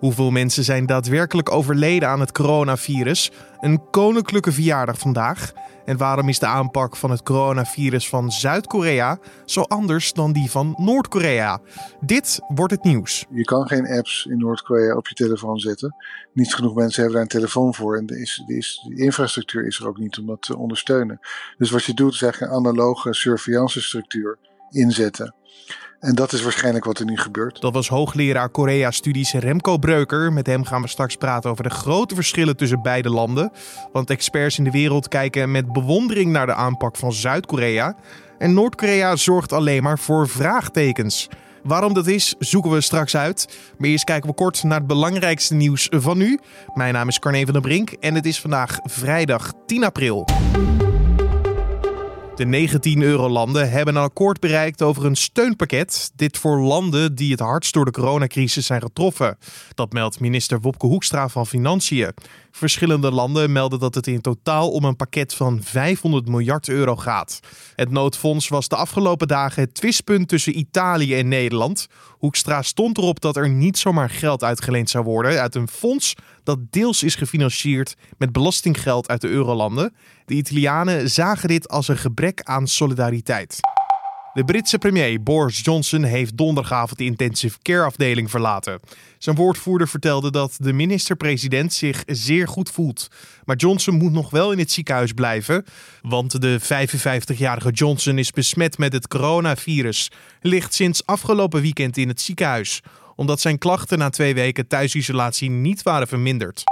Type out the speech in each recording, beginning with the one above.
Hoeveel mensen zijn daadwerkelijk overleden aan het coronavirus? Een koninklijke verjaardag vandaag. En waarom is de aanpak van het coronavirus van Zuid-Korea zo anders dan die van Noord-Korea? Dit wordt het nieuws. Je kan geen apps in Noord-Korea op je telefoon zetten. Niet genoeg mensen hebben daar een telefoon voor. En de, is, de, infrastructuur is er ook niet om dat te ondersteunen. Dus wat je doet is eigenlijk een analoge surveillance structuur inzetten. En dat is waarschijnlijk wat er nu gebeurt. Dat was hoogleraar Korea-studies Remco Breuker. Met hem gaan we straks praten over de grote verschillen tussen beide landen. Want experts in de wereld kijken met bewondering naar de aanpak van Zuid-Korea. En Noord-Korea zorgt alleen maar voor vraagtekens. Waarom dat is, zoeken we straks uit. Maar eerst kijken we kort naar het belangrijkste nieuws van nu. Mijn naam is Carne van der Brink en het is vandaag vrijdag 10 april. De 19 eurolanden hebben een akkoord bereikt over een steunpakket. Dit voor landen die het hardst door de coronacrisis zijn getroffen. Dat meldt minister Wopke Hoekstra van Financiën. Verschillende landen melden dat het in totaal om een pakket van 500 miljard euro gaat. Het noodfonds was de afgelopen dagen het twistpunt tussen Italië en Nederland. Hoekstra stond erop dat er niet zomaar geld uitgeleend zou worden uit een fonds dat deels is gefinancierd met belastinggeld uit de eurolanden. De Italianen zagen dit als een gebrek aan solidariteit. De Britse premier Boris Johnson heeft donderdagavond de intensive care afdeling verlaten. Zijn woordvoerder vertelde dat de minister-president zich zeer goed voelt. Maar Johnson moet nog wel in het ziekenhuis blijven, want de 55-jarige Johnson is besmet met het coronavirus. Ligt sinds afgelopen weekend in het ziekenhuis, omdat zijn klachten na twee weken thuisisolatie niet waren verminderd.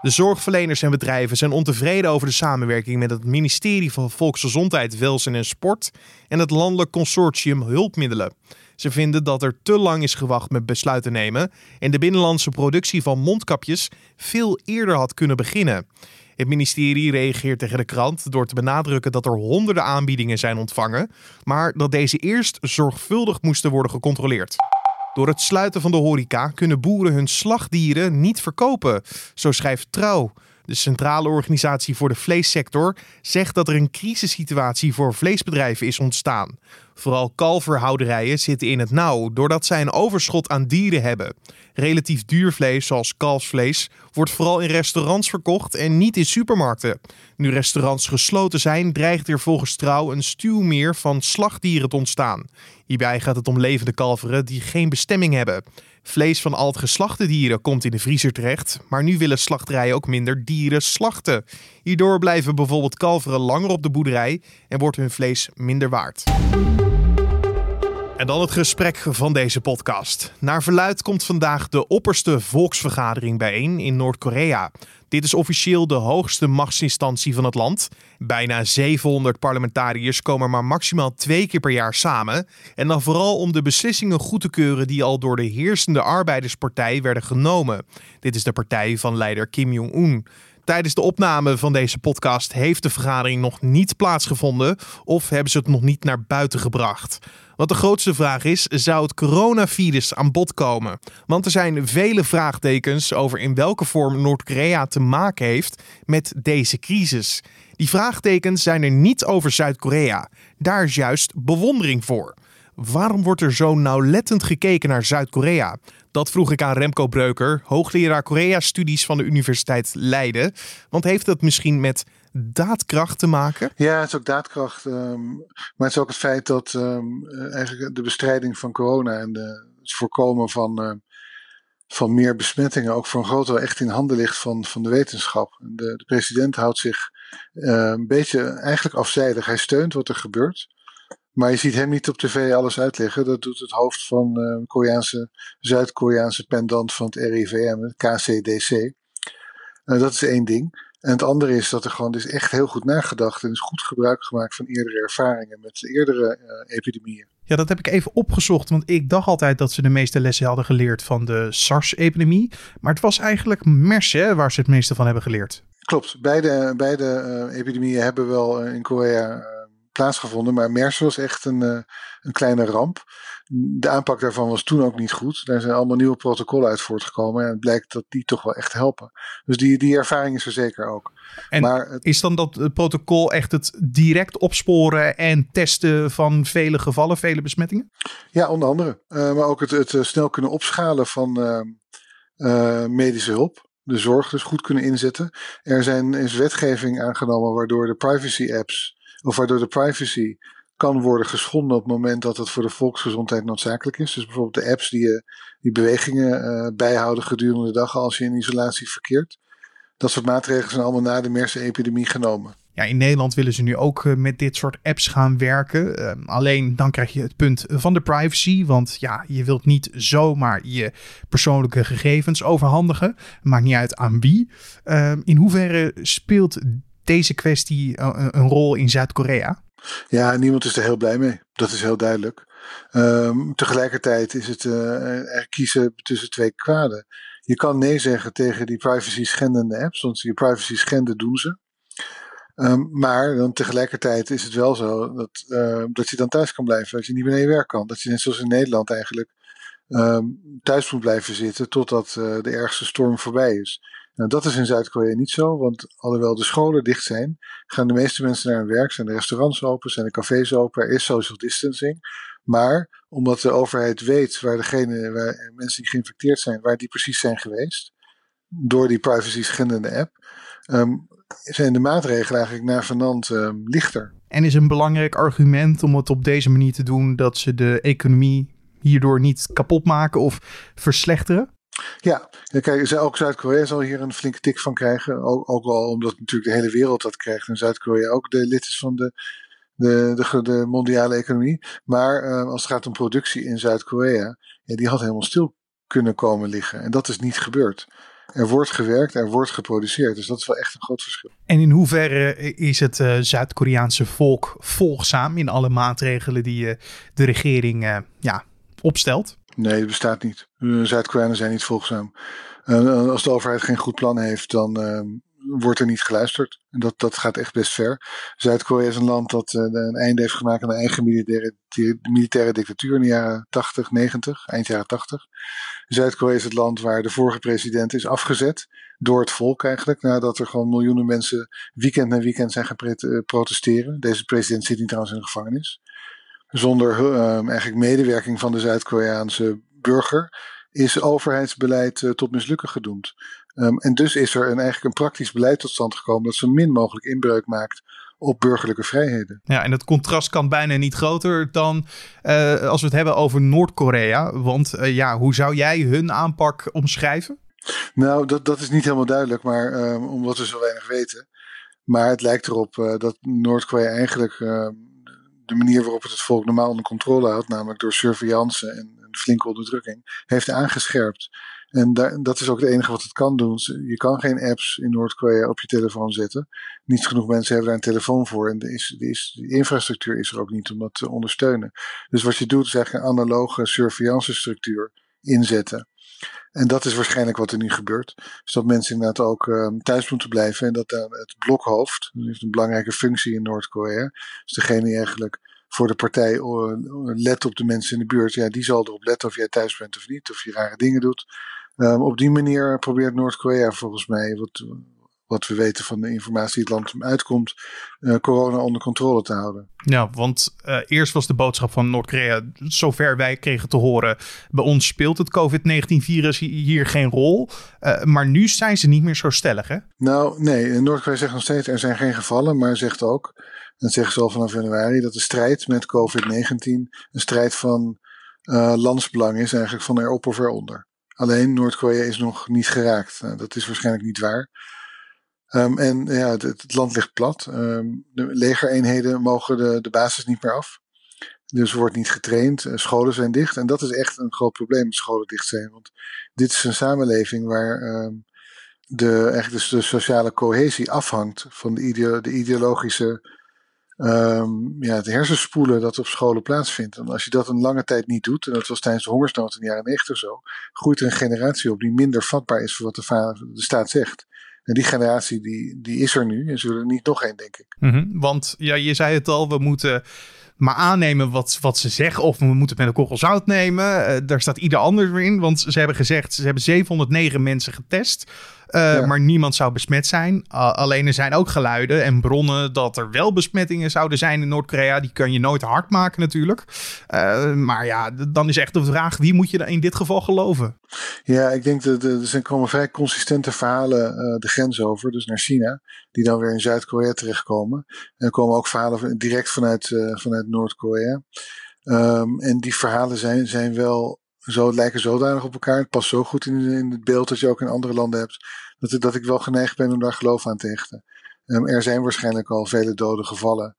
De zorgverleners en bedrijven zijn ontevreden over de samenwerking met het ministerie van Volksgezondheid, Welzijn en Sport en het Landelijk Consortium Hulpmiddelen. Ze vinden dat er te lang is gewacht met besluiten nemen en de binnenlandse productie van mondkapjes veel eerder had kunnen beginnen. Het ministerie reageert tegen de krant door te benadrukken dat er honderden aanbiedingen zijn ontvangen, maar dat deze eerst zorgvuldig moesten worden gecontroleerd. Door het sluiten van de horeca kunnen boeren hun slagdieren niet verkopen, zo schrijft Trouw. De Centrale Organisatie voor de Vleessector zegt dat er een crisissituatie voor vleesbedrijven is ontstaan. Vooral kalverhouderijen zitten in het nauw doordat zij een overschot aan dieren hebben. Relatief duur vlees, zoals kalfsvlees, wordt vooral in restaurants verkocht en niet in supermarkten. Nu restaurants gesloten zijn, dreigt er volgens Trouw een stuwmeer van slagdieren te ontstaan. Hierbij gaat het om levende kalveren die geen bestemming hebben. Vlees van al het geslachte dieren komt in de vriezer terecht, maar nu willen slachterijen ook minder dieren slachten. Hierdoor blijven bijvoorbeeld kalveren langer op de boerderij en wordt hun vlees minder waard. En dan het gesprek van deze podcast. Naar verluid komt vandaag de opperste volksvergadering bijeen in Noord-Korea. Dit is officieel de hoogste machtsinstantie van het land. Bijna 700 parlementariërs komen maar maximaal twee keer per jaar samen. En dan vooral om de beslissingen goed te keuren die al door de heersende arbeiderspartij werden genomen. Dit is de partij van leider Kim Jong-un. Tijdens de opname van deze podcast heeft de vergadering nog niet plaatsgevonden of hebben ze het nog niet naar buiten gebracht. Wat de grootste vraag is, zou het coronavirus aan bod komen? Want er zijn vele vraagtekens over in welke vorm Noord-Korea te maken heeft met deze crisis. Die vraagtekens zijn er niet over Zuid-Korea. Daar is juist bewondering voor. Waarom wordt er zo nauwlettend gekeken naar Zuid-Korea? Dat vroeg ik aan Remco Breuker, hoogleraar Korea-studies van de Universiteit Leiden. Want heeft dat misschien met daadkracht te maken? Ja, het is ook daadkracht. Um, maar het is ook het feit dat um, eigenlijk de bestrijding van corona en de, het voorkomen van, uh, van meer besmettingen ook voor een groot deel echt in handen ligt van, van de wetenschap. De, de president houdt zich een beetje eigenlijk afzijdig. Hij steunt wat er gebeurt. Maar je ziet hem niet op tv alles uitleggen. Dat doet het hoofd van uh, Koreaanse, Zuid-Koreaanse pendant van het RIVM, het KCDC. Dat is één ding. En het andere is dat er gewoon is echt heel goed nagedacht en is goed gebruik gemaakt van eerdere ervaringen met eerdere uh, epidemieën. Ja, dat heb ik even opgezocht, want ik dacht altijd dat ze de meeste lessen hadden geleerd van de SARS-epidemie. Maar het was eigenlijk MERS hè, waar ze het meeste van hebben geleerd. Klopt, beide, beide epidemieën hebben wel in Korea plaatsgevonden. Maar MERS was echt een, een kleine ramp. De aanpak daarvan was toen ook niet goed. Daar zijn allemaal nieuwe protocollen uit voortgekomen. En het blijkt dat die toch wel echt helpen. Dus die, die ervaring is er zeker ook. En maar het, is dan dat het protocol echt het direct opsporen en testen van vele gevallen, vele besmettingen? Ja, onder andere. Uh, maar ook het, het snel kunnen opschalen van, uh, medische hulp, de zorg dus goed kunnen inzetten. Er zijn, is wetgeving aangenomen waardoor de privacy apps, of waardoor de privacy kan worden geschonden op het moment dat het voor de volksgezondheid noodzakelijk is. Dus bijvoorbeeld de apps die, je, die bewegingen bijhouden gedurende de dag als je in isolatie verkeert. Dat soort maatregelen zijn allemaal na de MERS-epidemie genomen. Ja, in Nederland willen ze nu ook eh, met dit soort apps gaan werken. Ehm, alleen dan krijg je het punt van de privacy. Want ja, je wilt niet zomaar je persoonlijke gegevens overhandigen. Maakt niet uit aan wie. Ehm, in hoeverre speelt deze kwestie eh, een rol in Zuid-Korea? Ja, niemand is er heel blij mee. Dat is heel duidelijk. Um, tegelijkertijd is het uh, er kiezen tussen twee kwaden. Je kan nee zeggen tegen die privacy schendende apps, want je privacy schenden doen ze. Um, maar dan tegelijkertijd is het wel zo dat, uh, dat je dan thuis kan blijven, dat je niet meer naar je werk kan. Dat je net zoals in Nederland eigenlijk thuis moet blijven zitten totdat uh, de ergste storm voorbij is. Nou, dat is in Zuid-Korea niet zo, want alhoewel de scholen dicht zijn, gaan de meeste mensen naar hun werk, zijn de restaurants open, zijn de cafés open, er is social distancing. Maar omdat de overheid weet waar degene, waar mensen die geïnfecteerd zijn, waar die precies zijn geweest, door die privacy schendende app, um, zijn de maatregelen eigenlijk naar vanand um, lichter. En is een belangrijk argument om het op deze manier te doen dat ze de economie hierdoor niet kapot maken of verslechteren? Ja, kijk, ook Zuid-Korea zal hier een flinke tik van krijgen. Ook, ook al omdat natuurlijk de hele wereld dat krijgt. En Zuid-Korea ook de lid is van de, de, de, mondiale economie. Maar uh, als het gaat om productie in Zuid-Korea, ja, die had helemaal stil kunnen komen liggen. En dat is niet gebeurd. Er wordt gewerkt, er wordt geproduceerd. Dus dat is wel echt een groot verschil. En in hoeverre is het uh, Zuid-Koreaanse volk volgzaam in alle maatregelen die uh, de regering ja, opstelt? Nee, dat bestaat niet. Zuid-Koreanen zijn niet volgzaam. als de overheid geen goed plan heeft, dan ehm, wordt er niet geluisterd. En dat, dat gaat echt best ver. Zuid-Korea is een land dat uh, een einde heeft gemaakt aan de eigen militaire, militaire dictatuur in de jaren 80, 90, eind jaren 80. Zuid-Korea is het land waar de vorige president is afgezet. Door het volk eigenlijk, nadat er gewoon miljoenen mensen weekend na weekend zijn gaan eh, protesteren. Deze president zit niet trouwens in de gevangenis. Zonder uh, eigenlijk medewerking van de Zuid-Koreaanse burger is overheidsbeleid uh, tot mislukken gedoemd. Um, en dus is er een, eigenlijk een praktisch beleid tot stand gekomen dat zo min mogelijk inbreuk maakt op burgerlijke vrijheden. Ja, en het contrast kan bijna niet groter dan uh, als we het hebben over Noord-Korea. Want uh, ja, hoe zou jij hun aanpak omschrijven? Nou, dat, dat is niet helemaal duidelijk, maar um, omdat we zo weinig weten. Maar het lijkt erop uh, dat Noord-Korea eigenlijk ehm, de manier waarop het het volk normaal onder controle had, namelijk door surveillance en, en flinke onderdrukking, heeft aangescherpt. En daar, dat is ook het enige wat het kan doen. Je kan geen apps in Noord-Korea op je telefoon zetten. Niet genoeg mensen hebben daar een telefoon voor. En de, is, is, de infrastructuur is er ook niet om dat te ondersteunen. Dus wat je doet is eigenlijk een analoge surveillance structuur inzetten. En dat is waarschijnlijk wat er nu gebeurt. Dus dat mensen inderdaad ook um, thuis moeten blijven. En dat uh, het blokhoofd, dat heeft een belangrijke functie in Noord-Korea. Dus degene die eigenlijk voor de partij let op de mensen in de buurt. Ja, die zal erop letten of jij thuis bent of niet. Of je rare dingen doet. Um, op die manier probeert Noord-Korea volgens mij, wat, wat we weten van de informatie die het land uitkomt, uh, corona onder controle te houden. Ja, want uh, eerst was de boodschap van Noord-Korea, zover wij kregen te horen, bij ons speelt het COVID-19-virus hier geen rol. Uh, maar nu zijn ze niet meer zo stellig, hè? Nou, nee. Noord-Korea zegt nog steeds, er zijn geen gevallen, maar zegt ook, en zeggen ze al vanaf januari, dat de strijd met COVID-19 een strijd van landsbelang is, eigenlijk van erop of eronder. Alleen Noord-Korea is nog niet geraakt. Nou, dat is waarschijnlijk niet waar. Um, en ja, het, land ligt plat. Um, de legereenheden mogen de, de basis niet meer af. Dus wordt niet getraind. Uh, scholen zijn dicht. En dat is echt een groot probleem dat scholen dicht zijn. Want dit is een samenleving waar um, de, eigenlijk dus de sociale cohesie afhangt van de, ideo de ideologische ja, het hersenspoelen dat op scholen plaatsvindt. En als je dat een lange tijd niet doet, en dat was tijdens de hongersnood in de jaren 90 zo, groeit er een generatie op die minder vatbaar is voor wat de staat zegt. En die generatie die, die is er nu en zullen er niet nog één, denk ik. -hmm, want ja, je zei het al, we moeten maar aannemen wat, wat ze zeggen. Of we moeten het met een korrel zout nemen. Uh, daar staat ieder anders weer in. Want ze hebben gezegd, ze hebben 709 mensen getest. Uh, Maar niemand zou besmet zijn. alleen er zijn ook geluiden en bronnen dat er wel besmettingen zouden zijn in Noord-Korea. Die kan je nooit hard maken natuurlijk. Uh, maar ja, dan is echt de vraag: wie moet je in dit geval geloven? Ja, ik denk dat er zijn komen vrij consistente verhalen de grens over, dus naar China, die dan weer in Zuid-Korea terechtkomen. En er komen ook verhalen direct vanuit, vanuit Noord-Korea. Um, en die verhalen zijn, zijn wel zo, lijken zodanig op elkaar. Het past zo goed in, in het beeld dat je ook in andere landen hebt. Dat, dat ik wel geneigd ben om daar geloof aan te hechten. Um, er zijn waarschijnlijk al vele doden gevallen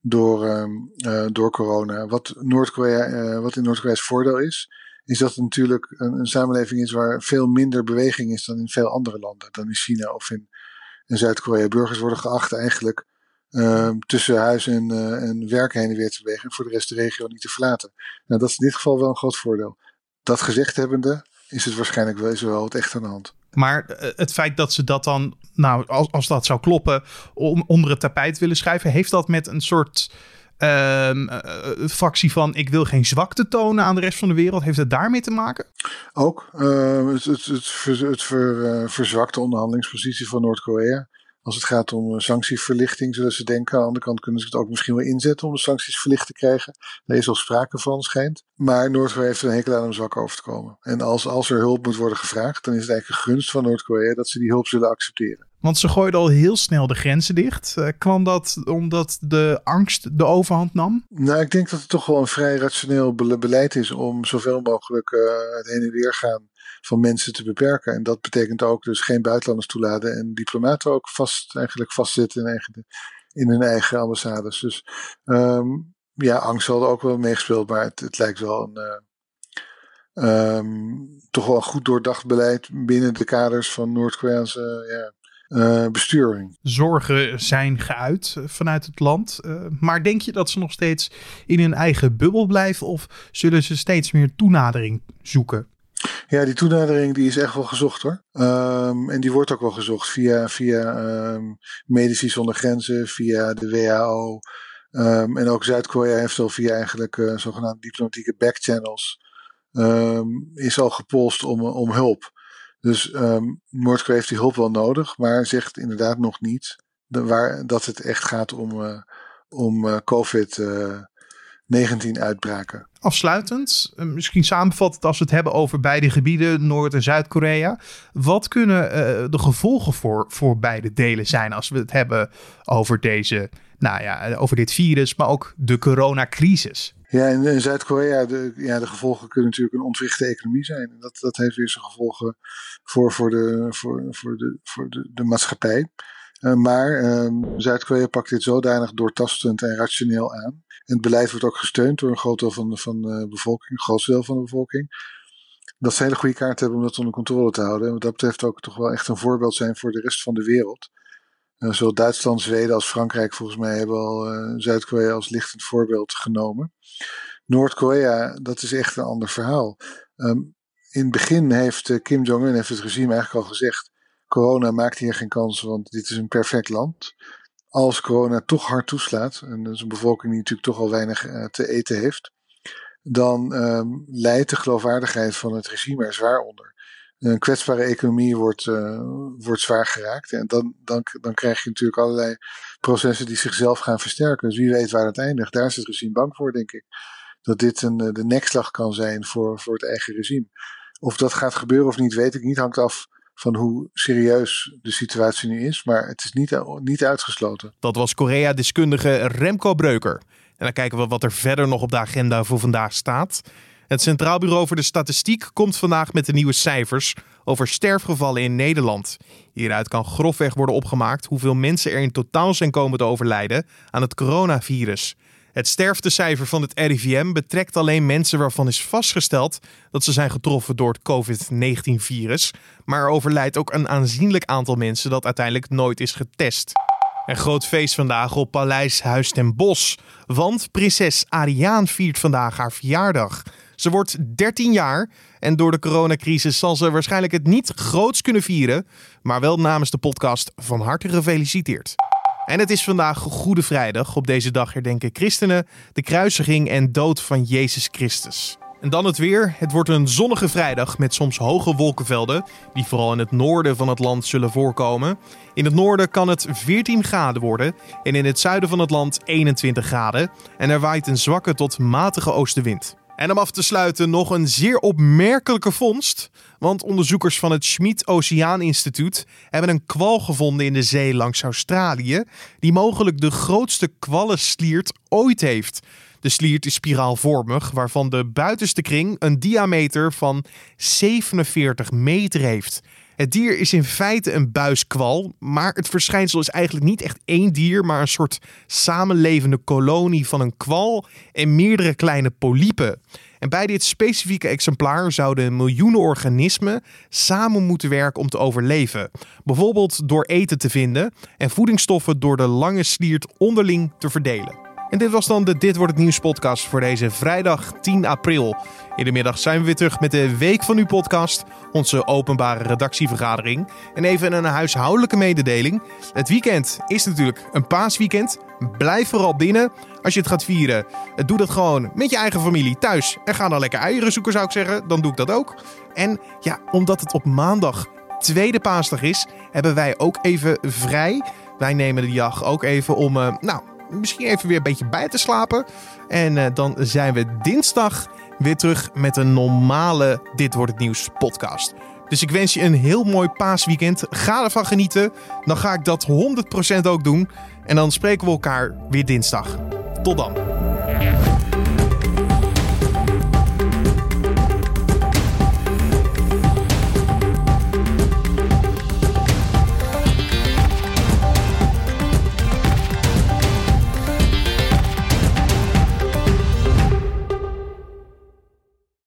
door, um, uh, door corona. Wat, Noord-Korea, uh, wat in Noord-Korea's voordeel is, is dat het natuurlijk een, een, samenleving is waar veel minder beweging is dan in veel andere landen. Dan in China of in, in Zuid-Korea. Burgers worden geacht eigenlijk uh, tussen huis en, uh, en werk heen en weer te bewegen. En voor de rest de regio niet te verlaten. Nou, dat is in dit geval wel een groot voordeel. Dat gezegd hebbende, is het waarschijnlijk wel, wel het echt aan de hand. Maar eh, het feit dat ze dat dan, nou, als, als dat zou kloppen, onder het tapijt willen schrijven, heeft dat met een soort uh, factie van ik wil geen zwakte tonen aan de rest van de wereld. Heeft het daarmee te maken? Ook. Uh, het, het, het, ver, het ver, verzwakte onderhandelingspositie van Noord-Korea. Als het gaat om eh, sanctieverlichting, zullen ze denken. Aan de andere kant kunnen ze het ook misschien wel inzetten om de sancties verlicht te krijgen. Daar is al sprake van, schijnt. Maar Noord-Korea heeft een hekel aan om zwak over te komen. En als, als er hulp moet worden gevraagd, dan is het eigenlijk een gunst van Noord-Korea dat ze die hulp zullen accepteren. Want ze gooiden al heel snel de grenzen dicht. Uh, kwam dat omdat de angst de overhand nam? Nou, ik denk dat het toch wel een vrij rationeel beleid is om zoveel mogelijk uh, het heen en weer gaan van mensen te beperken. En dat betekent ook dus geen buitenlanders toelaten en diplomaten ook vast, eigenlijk vastzitten in, eigen, in hun eigen ambassades. Dus um, ja, angst zal er ook wel meegespeeld, maar het, het lijkt wel een. Uh, um, toch wel een goed doordacht beleid binnen de kaders van Noord-Koreaanse ja, uh, besturing. Zorgen zijn geuit vanuit het land. Uh, maar denk je dat ze nog steeds in hun eigen bubbel blijven of zullen ze steeds meer toenadering zoeken? Ja, die toenadering die is echt wel gezocht hoor. Um, en die wordt ook wel gezocht via, via um, Medici zonder grenzen, via de WHO. Um, en ook Zuid-Korea heeft al via eigenlijk uh, zogenaamde diplomatieke backchannels is al gepolst om, om hulp. Dus Noord-Korea heeft die hulp wel nodig, maar zegt inderdaad nog niet de, waar, dat het echt gaat om, uh, om uh, COVID. Uh, 19 uitbraken. Afsluitend, eh, misschien samenvattend als we het hebben over beide gebieden, Noord- en Zuid-Korea. Wat kunnen de gevolgen voor, voor beide delen zijn als we het hebben over deze, nou ja, over dit virus, maar ook de coronacrisis? Ja, in, Zuid-Korea, de, ja, de gevolgen kunnen natuurlijk een ontwrichte economie zijn. Dat, dat heeft weer zijn gevolgen voor, voor, de, voor, voor, de, voor de, de maatschappij. Uh, maar um, Zuid-Korea pakt dit zodanig doortastend en rationeel aan. En het beleid wordt ook gesteund door een groot deel van de, van de bevolking, een groot deel van de bevolking. Dat ze hele goede kaart hebben om dat onder controle te houden. En wat dat betreft ook toch wel echt een voorbeeld zijn voor de rest van de wereld. Uh, zowel Duitsland, Zweden als Frankrijk volgens mij hebben al uh, Zuid-Korea als lichtend voorbeeld genomen. Noord-Korea, dat is echt een ander verhaal. Um, in het begin heeft Kim Jong-un, heeft het regime eigenlijk al gezegd corona maakt hier geen kans, want dit is een perfect land. Als corona toch hard toeslaat, en dat is een bevolking die natuurlijk toch al weinig uh, te eten heeft, dan um, leidt de geloofwaardigheid van het regime er zwaar onder. Een kwetsbare economie wordt, uh, wordt zwaar geraakt. En dan, dan, dan krijg je natuurlijk allerlei processen die zichzelf gaan versterken. Dus wie weet waar het eindigt. Daar is het regime bang voor, denk ik. Dat dit een, de nekslag kan zijn voor, voor het eigen regime. Of dat gaat gebeuren of niet, weet ik niet. Hangt af van hoe serieus de situatie nu is. Maar het is niet, niet uitgesloten. Dat was Korea-deskundige Remco Breuker. En dan kijken we wat er verder nog op de agenda voor vandaag staat. Het Centraal Bureau voor de Statistiek komt vandaag met de nieuwe cijfers over sterfgevallen in Nederland. Hieruit kan grofweg worden opgemaakt hoeveel mensen er in totaal zijn komen te overlijden aan het coronavirus. Het sterftecijfer van het RIVM betrekt alleen mensen waarvan is vastgesteld dat ze zijn getroffen door het COVID-19-virus. Maar er overlijdt ook een aanzienlijk aantal mensen dat uiteindelijk nooit is getest. Een groot feest vandaag op Paleis Huis ten Bosch. Want prinses Ariaan viert vandaag haar verjaardag. Ze wordt 13 jaar en door de coronacrisis zal ze waarschijnlijk het niet groots kunnen vieren. Maar wel namens de podcast van harte gefeliciteerd. En het is vandaag Goede Vrijdag. Op deze dag herdenken christenen de kruisiging en dood van Jezus Christus. En dan het weer. Het wordt een zonnige vrijdag met soms hoge wolkenvelden, die vooral in het noorden van het land zullen voorkomen. In het noorden kan het 14 graden worden en in het zuiden van het land 21 graden. En er waait een zwakke tot matige oostenwind. En om af te sluiten nog een zeer opmerkelijke vondst. Want onderzoekers van het Schmid Oceaan Instituut hebben een kwal gevonden in de zee langs Australië. Die mogelijk de grootste kwallensliert ooit heeft. De sliert is spiraalvormig, waarvan de buitenste kring een diameter van 47 meter heeft. Het dier is in feite een buiskwal, maar het verschijnsel is eigenlijk niet echt één dier, maar een soort samenlevende kolonie van een kwal en meerdere kleine polypen. En bij dit specifieke exemplaar zouden miljoenen organismen samen moeten werken om te overleven. Bijvoorbeeld door eten te vinden en voedingsstoffen door de lange sliert onderling te verdelen. En dit was dan de Dit Wordt Het Nieuws podcast voor deze vrijdag 10 april. In de middag zijn we weer terug met de Week van Uw podcast, onze openbare redactievergadering. En even een huishoudelijke mededeling. Het weekend is natuurlijk een paasweekend. Blijf vooral binnen als je het gaat vieren. Doe dat gewoon met je eigen familie thuis. En ga dan lekker eieren zoeken zou ik zeggen. Dan doe ik dat ook. En ja, omdat het op maandag tweede paasdag is, hebben wij ook even vrij. Wij nemen de dag ook even om, uh, nou misschien even weer een beetje bij te slapen. En uh, dan zijn we dinsdag weer terug met een normale Dit Wordt Het Nieuws podcast. Dus ik wens je een heel mooi paasweekend. Ga ervan genieten. Dan ga ik dat 100% ook doen. En dan spreken we elkaar weer dinsdag. Tot dan.